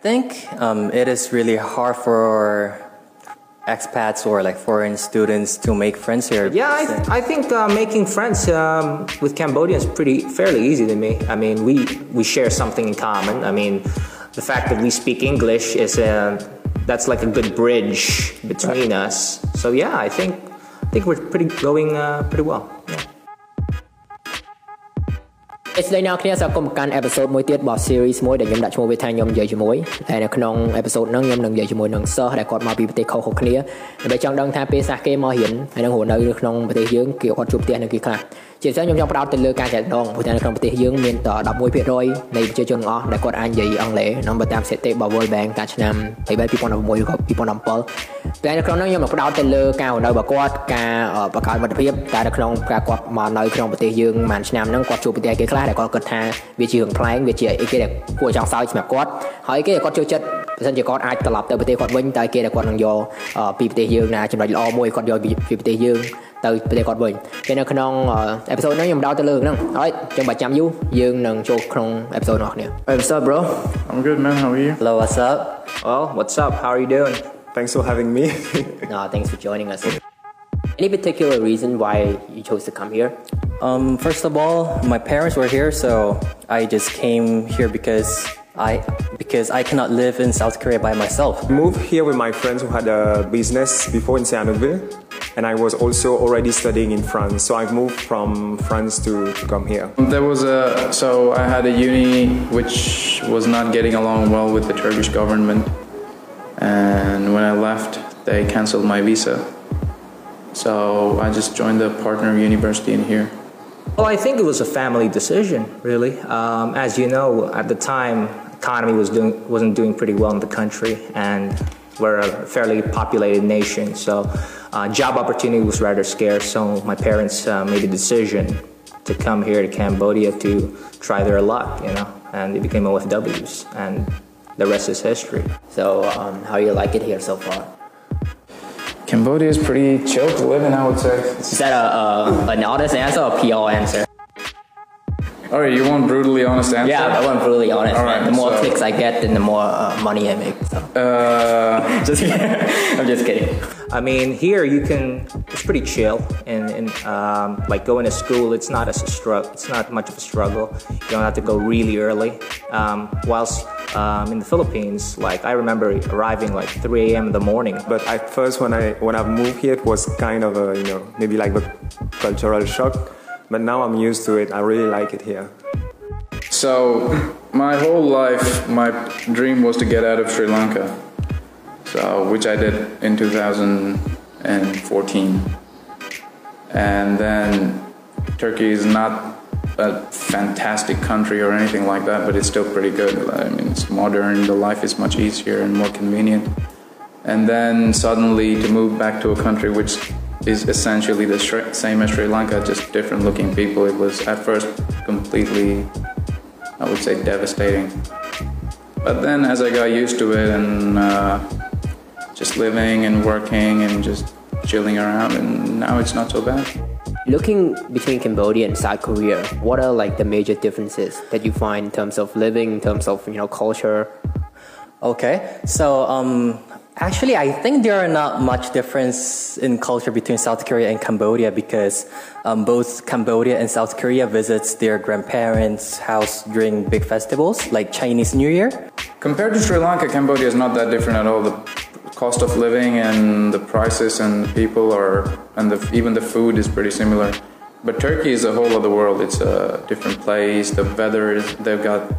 think um, it is really hard for expats or like foreign students to make friends here. Yeah, I, I think uh, making friends um, with Cambodians is pretty fairly easy to me. I mean, we we share something in common. I mean, the fact that we speak English is a that's like a good bridge between right. us. So yeah, I think I think we're pretty going uh, pretty well. Yeah. ស្ដីអ្នកគ្នាសូមគុំកាន់អេពីសូតមួយទៀតរបស់ series មួយដែលខ្ញុំដាក់ឈ្មោះវាថាខ្ញុំនិយាយជាមួយហើយនៅក្នុងអេពីសូតហ្នឹងខ្ញុំនឹងនិយាយជាមួយនឹងសិស្សដែលគាត់មកពីប្រទេសខុសៗគ្នាដើម្បីចង់ដឹងថាពេលខ្លះគេមករៀនហើយនឹងរស់នៅក្នុងប្រទេសយើងគេគាត់ជួបផ្ទះនៅគេខ្លះ ជាពិសេសខ្ញុំចង់ផ្ដោតទៅលើការចែកដងព្រោះតែនៅក្នុងប្រទេសយើងមានតែ11%នៃប្រជាជនទាំងអស់ដែលគាត់អាចនិយាយអង់គ្លេសក្នុងបើតាមស្ថិតិរបស់ World Bank កាលឆ្នាំ2016ឬក៏2017តែនៅក្នុងនោះខ្ញុំនឹងផ្ដោតទៅលើការនៅរបស់គាត់ការបង្កើតមិត្តភាពតែនៅក្នុងការគាត់មកនៅក្នុងប្រទេសយើងមួយឆ្នាំហ្នឹងគាត់ជួបប្រទេសគេខ្លះដែលគាត់គិតថាវាជារឿងប្លែកវាជាអីគេដែលគួរចង់សើចសម្រាប់គាត់ហើយគេគាត់ចូលចិត្តបើសិនជាគាត់អាចត្រឡប់ទៅប្រទេសគាត់វិញតែគេដែលគាត់នឹងយកពីប្រទេសយើងណាចំណុចល្អមួយគាត់យកពីប្រទេសយើង ទៅប្រទេសគាត់វិញពេលនៅក្នុងអេពីសូតនេះខ្ញុំដោតទៅលើហ្នឹងហើយចាំបាច់ចាំយូរយើងនឹងចូលក្នុងអេពីសូតរបស់គ្នា Hey what's up bro I'm good man how are you Hello what's up Well what's up how are you doing Thanks for having me No thanks for joining us Any particular reason why you chose to come here Um first of all my parents were here so I just came here because I because I cannot live in South Korea by myself. Moved here with my friends who had a business before in Sihanoukville and I was also already studying in France. So I moved from France to, to come here. There was a so I had a uni which was not getting along well with the Turkish government, and when I left, they canceled my visa. So I just joined the partner university in here. Well, I think it was a family decision, really. Um, as you know, at the time, economy was doing wasn't doing pretty well in the country, and we're a fairly populated nation. So uh, job opportunity was rather scarce, so my parents uh, made a decision to come here to Cambodia to try their luck, you know, and they became OFWs, and the rest is history. So, um, how you like it here so far? Cambodia is pretty chill to live in, I would say. Is that a, a an honest answer or a PR answer? All right, you want brutally honest answer? Yeah, I want brutally honest. All right, the more so, clicks I get, then the more uh, money I make. So. Uh, just I'm just kidding. I mean, here you can. It's pretty chill, and, and um, like going to school, it's not as a struggle. It's not much of a struggle. You don't have to go really early. Um, whilst um, in the Philippines, like I remember arriving like 3 a.m. in the morning. But at first, when I when I moved here, it was kind of a you know maybe like a cultural shock but now I'm used to it. I really like it here. So, my whole life, my dream was to get out of Sri Lanka. So, which I did in 2014. And then Turkey is not a fantastic country or anything like that, but it's still pretty good. I mean, it's modern, the life is much easier and more convenient. And then suddenly to move back to a country which is essentially the same as Sri Lanka, just different looking people. It was at first completely, I would say, devastating. But then as I got used to it and uh, just living and working and just chilling around, and now it's not so bad. Looking between Cambodia and South Korea, what are like the major differences that you find in terms of living, in terms of you know culture? Okay, so um, Actually, I think there are not much difference in culture between South Korea and Cambodia because um, both Cambodia and South Korea visits their grandparents' house during big festivals like Chinese New Year. Compared to Sri Lanka, Cambodia is not that different at all. The cost of living and the prices and the people are, and the, even the food is pretty similar. But Turkey is a whole other world. It's a different place. The weather is, they've got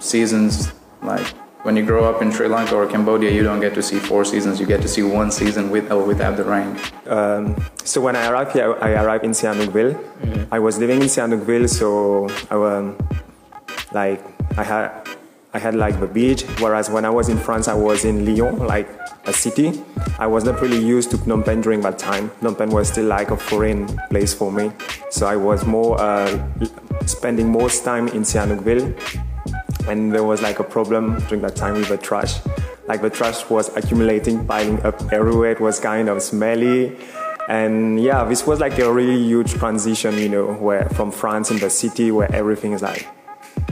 seasons like when you grow up in Sri Lanka or Cambodia, you don't get to see four seasons. You get to see one season with or without the rain. Um, so when I arrived here, I arrived in Sihanoukville. Mm-hmm. I was living in Sihanoukville, so I um, like I had I had like the beach. Whereas when I was in France, I was in Lyon, like a city. I was not really used to Phnom Penh during that time. Phnom Penh was still like a foreign place for me. So I was more uh, spending most time in Sihanoukville and there was like a problem during that time with the trash. Like the trash was accumulating, piling up everywhere. It was kind of smelly. And yeah, this was like a really huge transition, you know, where from France in the city where everything is like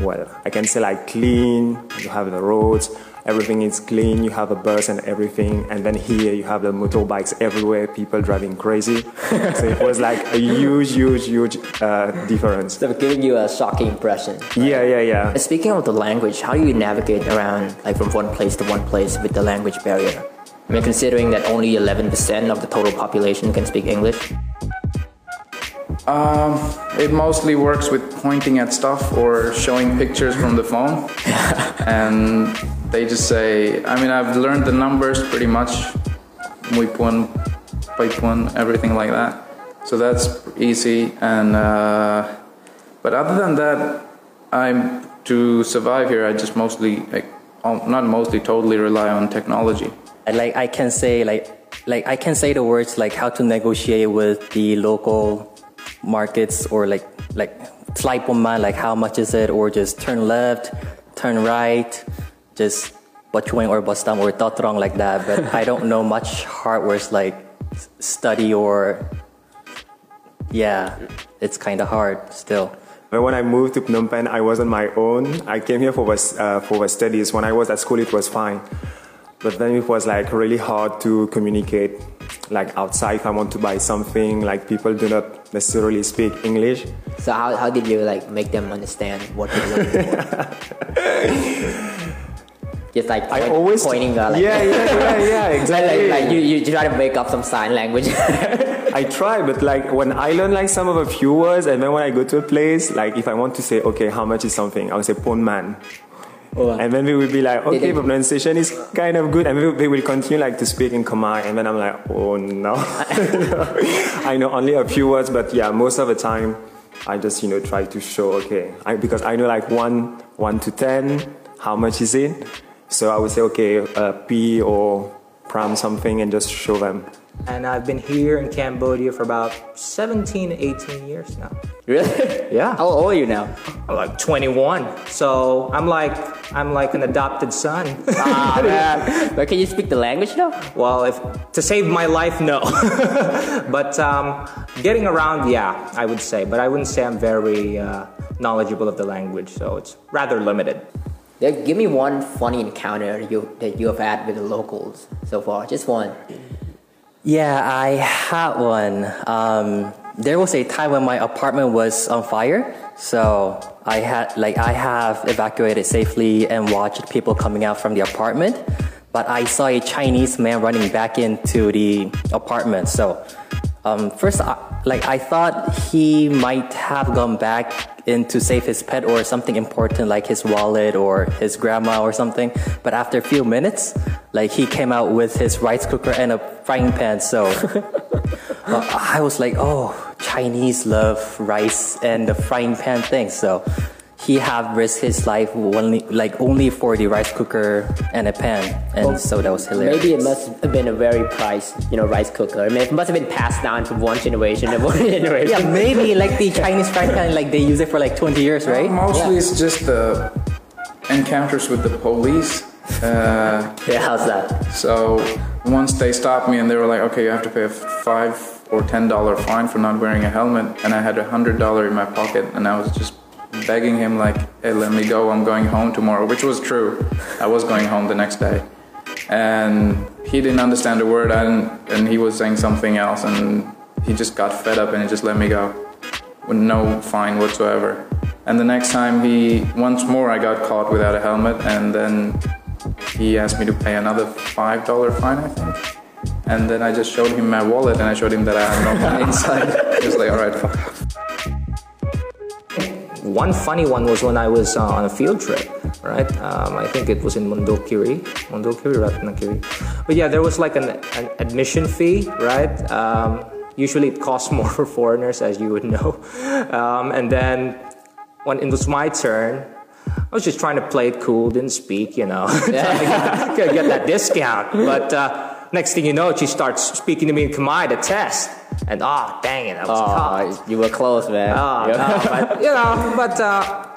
well, I can say like clean. You have the roads, everything is clean. You have a bus and everything, and then here you have the motorbikes everywhere, people driving crazy. so it was like a huge, huge, huge uh, difference. So giving you a shocking impression. Yeah, yeah, yeah. Speaking of the language, how do you navigate around like from one place to one place with the language barrier? I mean, considering that only 11% of the total population can speak English. Um, it mostly works with pointing at stuff or showing pictures from the phone. and they just say, I mean, I've learned the numbers pretty much. Muy pun, pai pun, everything like that. So that's easy. And, uh, but other than that, I'm, to survive here, I just mostly, like, um, not mostly, totally rely on technology. Like I can say like like I can say the words like how to negotiate with the local markets or like like man like how much is it or just turn left, turn right, just bachueng or bastam or tatrong like that. But I don't know much hard words like study or yeah, it's kind of hard still. But when I moved to Phnom Penh, I was on my own. I came here for uh, for studies. When I was at school, it was fine. But then it was like really hard to communicate like outside if I want to buy something, like people do not necessarily speak English. So how, how did you like make them understand what you're looking for? Just like point, I always pointing uh, like yeah, yeah, yeah, yeah, exactly. like, like, you, you try to make up some sign language. I try, but like when I learn like some of a few words, and then when I go to a place, like if I want to say, okay, how much is something, I will say pon man. And then we will be like, okay, the pronunciation is kind of good, and we, we will continue like to speak in Khmer, and then I'm like, oh no, I know only a few words, but yeah, most of the time, I just you know try to show okay, I, because I know like one one to ten, how much is it? So I would say okay, uh, P or pram something, and just show them. And I've been here in Cambodia for about 17, 18 years now. Really? Yeah. How old are you now? I'm like 21. So I'm like I'm like an adopted son. ah man. But can you speak the language now? Well, if to save my life, no. but um, getting around, yeah, I would say. But I wouldn't say I'm very uh, knowledgeable of the language. So it's rather limited. Yeah, give me one funny encounter you that you have had with the locals so far. Just one. Yeah, I had one. Um, there was a time when my apartment was on fire, so I had like I have evacuated safely and watched people coming out from the apartment. But I saw a Chinese man running back into the apartment. So um, first, I, like I thought he might have gone back in to save his pet or something important like his wallet or his grandma or something. But after a few minutes, like he came out with his rice cooker and a frying pan. So uh, I was like, oh, Chinese love rice and the frying pan thing. So he have risked his life only like only for the rice cooker and a pan, and well, so that was hilarious. Maybe it must have been a very priced, you know, rice cooker. I mean, it must have been passed down from one generation to one generation. Yeah, maybe like the Chinese frying pan, like they use it for like 20 years, right? Well, mostly yeah. it's just the encounters with the police uh, yeah, how's that? So once they stopped me and they were like, okay, you have to pay a five or ten dollar fine for not wearing a helmet, and I had a hundred dollar in my pocket, and I was just begging him like, hey, let me go. I'm going home tomorrow, which was true. I was going home the next day, and he didn't understand a word, and and he was saying something else, and he just got fed up and he just let me go with no fine whatsoever. And the next time he, once more, I got caught without a helmet, and then he asked me to pay another five dollar fine, I think. And then I just showed him my wallet and I showed him that I had no money inside. he was like, all right, fuck. One funny one was when I was uh, on a field trip, right? Um, I think it was in Mondulkiri, Mondulkiri, Ratnakiri. But yeah, there was like an, an admission fee, right? Um, usually it costs more for foreigners, as you would know. Um, and then when it was my turn, I was just trying to play it cool, didn't speak, you know, yeah. get, get that discount. But uh, next thing you know, she starts speaking to me in Khmer to test. And ah, oh, dang it, I was oh, caught. You were close, man. Oh, no, but, you know, but uh,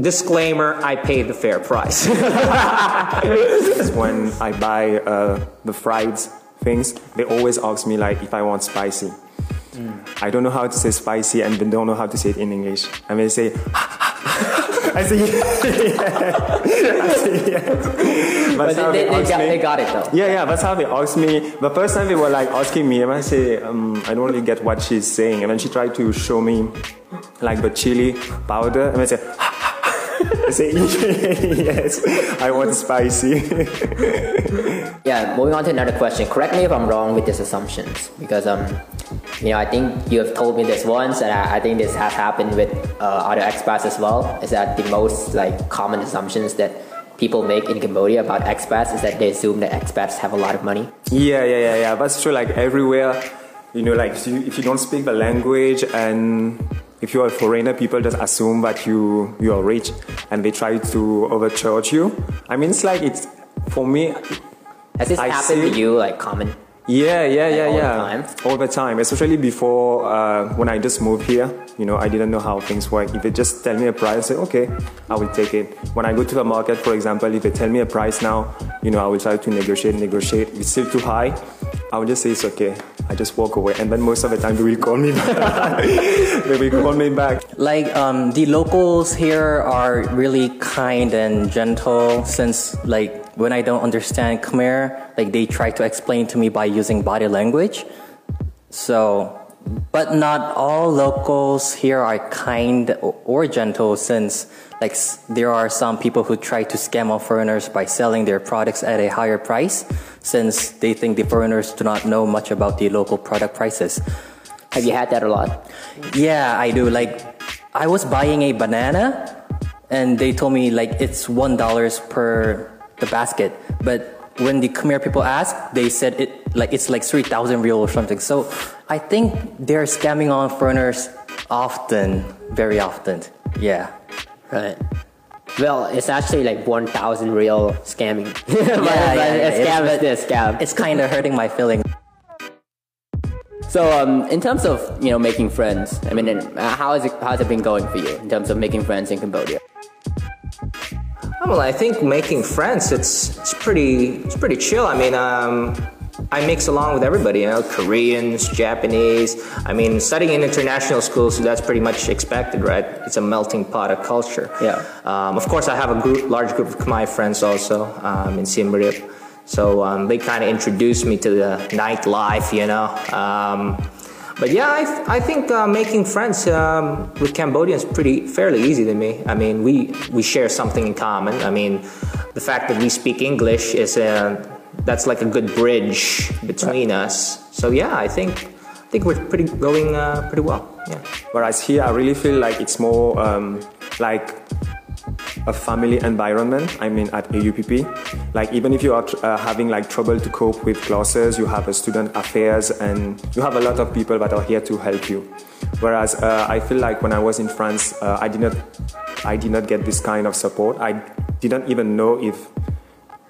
disclaimer, I paid the fair price. when I buy uh, the fried things, they always ask me like if I want spicy. Mm. I don't know how to say spicy and they don't know how to say it in English. And they say, I say yeah. I yes. But they, they, they, got, me. they got it though. Yeah, yeah, that's how they asked me. The first time they were like asking me, and I say, um, I don't really get what she's saying. And then she tried to show me like the chili powder, and I say, I say, yes, I want spicy. Yeah, moving on to another question. Correct me if I'm wrong with these assumptions, because um, you know, I think you have told me this once, and I, I think this has happened with uh, other expats as well. Is that the most like common assumptions that people make in Cambodia about expats is that they assume that expats have a lot of money. Yeah, yeah, yeah, yeah. That's true. Like everywhere, you know, like if you, if you don't speak the language and if you're a foreigner, people just assume that you you are rich and they try to overcharge you. I mean, it's like it's for me. Has this I happened see- to you like common? Yeah, yeah, yeah, all the yeah. time? All the time, especially before uh, when I just moved here. You know, I didn't know how things work. If they just tell me a price, I say, okay, I will take it. When I go to the market, for example, if they tell me a price now, you know, I will try to negotiate, negotiate. If it's still too high, I will just say it's okay. I just walk away, and then most of the time they will call me back. they will call me back. Like um, the locals here are really kind and gentle. Since like when I don't understand Khmer, like they try to explain to me by using body language. So, but not all locals here are kind or, gentle. Since like there are some people who try to scam off foreigners by selling their products at a higher price, since they think the foreigners do not know much about the local product prices. Have you had that a lot? Yeah, I do. Like, I was buying a banana, and they told me like it's one dollars per the basket. But when the Khmer people asked, they said it like it's like three thousand riel or something. So I think they're scamming on foreigners often, very often. Yeah. Right. Well, it's actually like 1,000 riel scamming. But- yeah, but yeah, a it's- scam is this scam. It's kind of hurting my feelings. So, um, in terms of you know making friends, I mean, and, uh, how it how has it been going for you in terms of making friends in Cambodia? Well, I think making friends, it's it's pretty it's pretty chill. I mean, um, I mix along with everybody. You know, Koreans, Japanese. I mean, studying in international schools, so that's pretty much expected, right? It's a melting pot of culture. Yeah. Um, of course, I have a group, large group of Khmer friends also um, in Siem Reap. So um, they kind of introduced me to the nightlife, you know. But yeah, I, th- I think uh, making friends um, with Cambodians pretty fairly easy to me. I mean, we we share something in common. I mean, the fact that we speak English is uh, that's like a good bridge between us. So yeah, I think I think we're pretty going uh, pretty well. Yeah. Whereas here, I really feel like it's more um, like a family environment. I mean, at AUPP, like even if you are uh, having like trouble to cope with classes, you have a student affairs, and you have a lot of people that are here to help you. Whereas uh, I feel like when I was in France, uh, I did not, I did not get this kind of support. I didn't even know if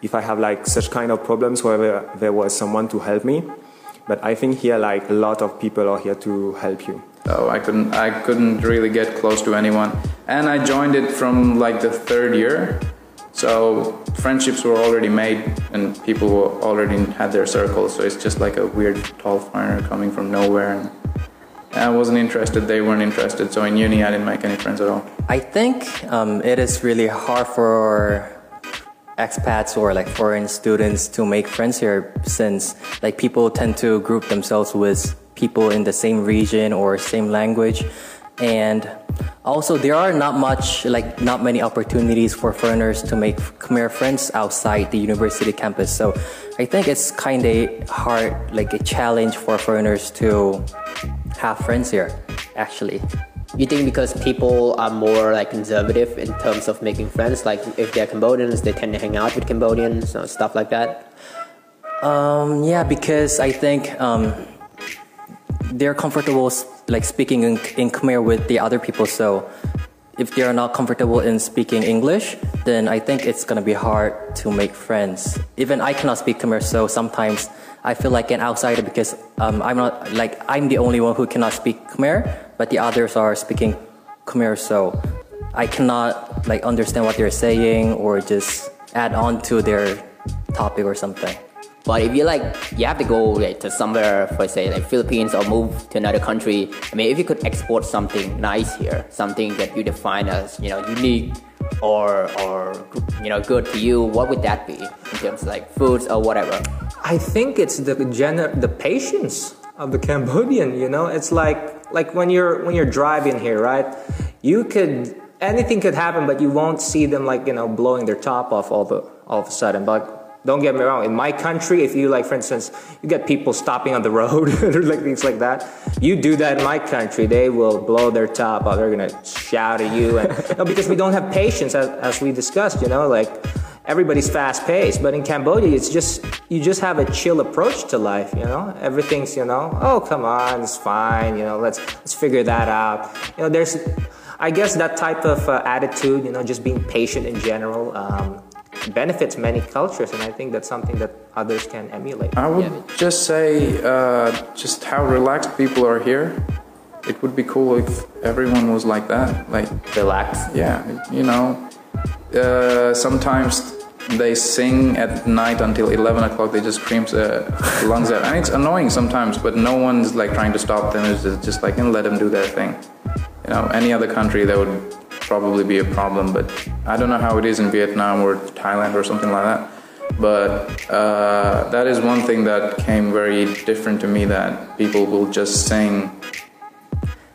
if I have like such kind of problems where there was someone to help me. But I think here, like a lot of people are here to help you. So I couldn't I couldn't really get close to anyone. And I joined it from like the third year. So friendships were already made and people were already had their circles. So it's just like a weird tall foreigner coming from nowhere and I wasn't interested, they weren't interested. So in uni I didn't make any friends at all. I think um, it is really hard for expats or like foreign students to make friends here since like people tend to group themselves with people in the same region or same language. And also there are not much like not many opportunities for foreigners to make Khmer friends outside the university campus. So I think it's kind of hard like a challenge for foreigners to have friends here actually. You think because people are more like conservative in terms of making friends, like if they're Cambodians, they tend to hang out with Cambodians stuff like that. Um, yeah, because I think um, they're comfortable like speaking in, in Khmer with the other people. So if they're not comfortable in speaking English, then I think it's gonna be hard to make friends. Even I cannot speak Khmer, so sometimes I feel like an outsider because um, I'm not like I'm the only one who cannot speak Khmer, but the others are speaking Khmer, so I cannot like understand what they're saying or just add on to their topic or something. But if you like, you have to go like to somewhere for say like Philippines or move to another country. I mean, if you could export something nice here, something that you define as you know unique or or you know good to you, what would that be in terms of like foods or whatever? I think it's the gener- the patience of the Cambodian. You know, it's like like when you're when you're driving here, right? You could anything could happen, but you won't see them like you know blowing their top off all the all of a sudden. But don't get me wrong. In my country, if you like, for instance, you get people stopping on the road like things like that. You do that in my country, they will blow their top. They're gonna shout at you, and no, because we don't have patience, as, as we discussed. You know, like everybody's fast paced. But in Cambodia, it's just you just have a chill approach to life. You know, everything's you know, oh come on, it's fine. You know, let's let's figure that out. You know, there's. I guess that type of uh, attitude, you know, just being patient in general, um, benefits many cultures, and I think that's something that others can emulate. I would just say, uh, just how relaxed people are here. It would be cool if everyone was like that. Like, Relax. yeah, you know, uh, sometimes they sing at night until 11 o'clock. They just scream their lungs out, and it's annoying sometimes. But no one's like trying to stop them. It's just, just like, and let them do their thing. You know, any other country that would probably be a problem, but I don't know how it is in Vietnam or Thailand or something like that. But uh, that is one thing that came very different to me that people will just sing.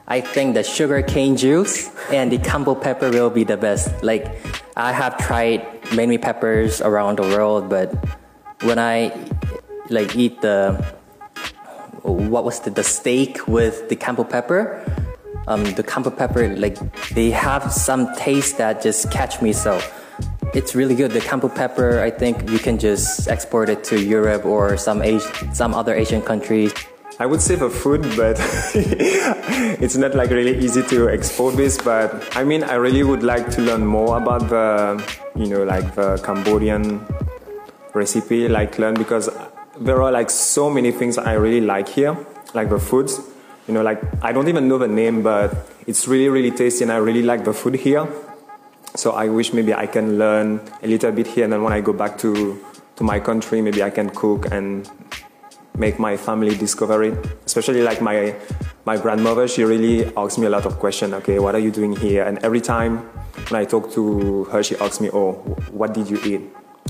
I think the sugar cane juice and the Kampot pepper will be the best. Like I have tried many peppers around the world, but when I like eat the what was the, the steak with the Kampot pepper, um, the Kampot pepper like they have some taste that just catch me. So it's really good. The Kampot pepper, I think you can just export it to Europe or some Asi- some other Asian countries. I would say for food, but it's not like really easy to export this. But I mean, I really would like to learn more about the, you know, like the Cambodian recipe, like learn because there are like so many things I really like here, like the foods. You know, like I don't even know the name, but it's really, really tasty, and I really like the food here. So I wish maybe I can learn a little bit here, and then when I go back to to my country, maybe I can cook and make my family discover it. Especially like my my grandmother, she really asks me a lot of questions. Okay, what are you doing here? And every time when I talk to her, she asks me, "Oh, what did you eat?"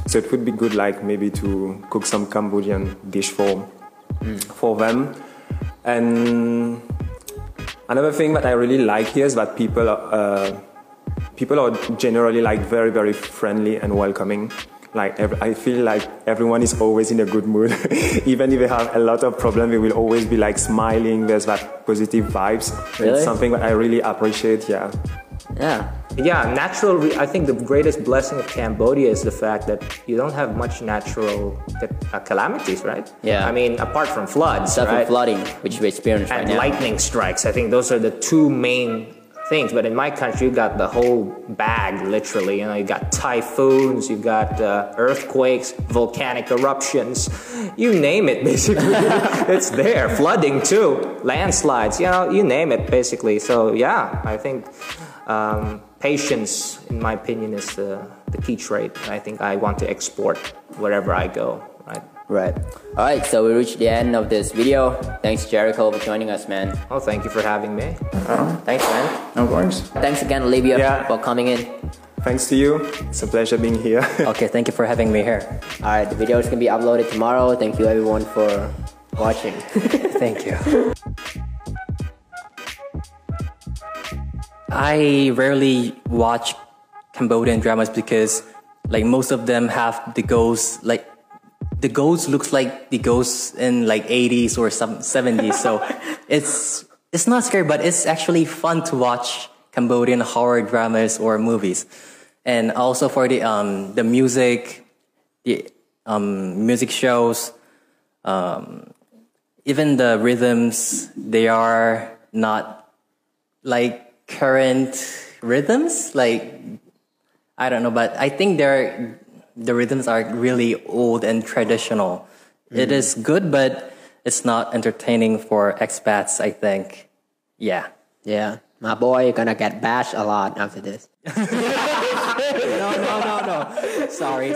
So it would be good, like maybe to cook some Cambodian dish for mm. for them. And another thing that I really like here is that people are, uh, people are generally like very very friendly and welcoming. Like ev- i feel like everyone is always in a good mood. Even if they have a lot of problems they will always be like smiling. There's that positive vibes. Really? it's something that i really appreciate yeah. Yeah. Yeah, natural. Re- I think the greatest blessing of Cambodia is the fact that you don't have much natural uh, calamities, right? Yeah. I mean, apart from floods, right? flooding, which we experience right and now. lightning strikes. I think those are the two main things. But in my country, you got the whole bag, literally. You know, you got typhoons, you've got uh, earthquakes, volcanic eruptions, you name it. Basically, it's there. Flooding too, landslides. You know, you name it. Basically, so yeah, I think. Um, patience, in my opinion, is the, the key trait. I think I want to export wherever I go. Right. Right. All right. So we reached the end of this video. Thanks, Jericho, for joining us, man. Well, thank you for having me. Thanks, man. No worries. Thanks again, Olivia, Yeah. for coming in. thanks to you it's a pleasure being here Okay, thank you for having me here. All right. The video is gonna be uploaded tomorrow. Thank you, everyone, for watching. Thank you. I rarely watch Cambodian dramas because like most of them have the ghosts like the ghost looks like the ghosts in like 80s or some 70s so it's it's not scary but it's actually fun to watch Cambodian horror dramas or movies. And also for the um the music the um music shows um even the rhythms they are not like current rhythms like i don't know but i think they're the rhythms are really old and traditional it mm. is good but it's not entertaining for expats i think yeah yeah. My boy gonna get bashed a lot after this. no no no no sorry.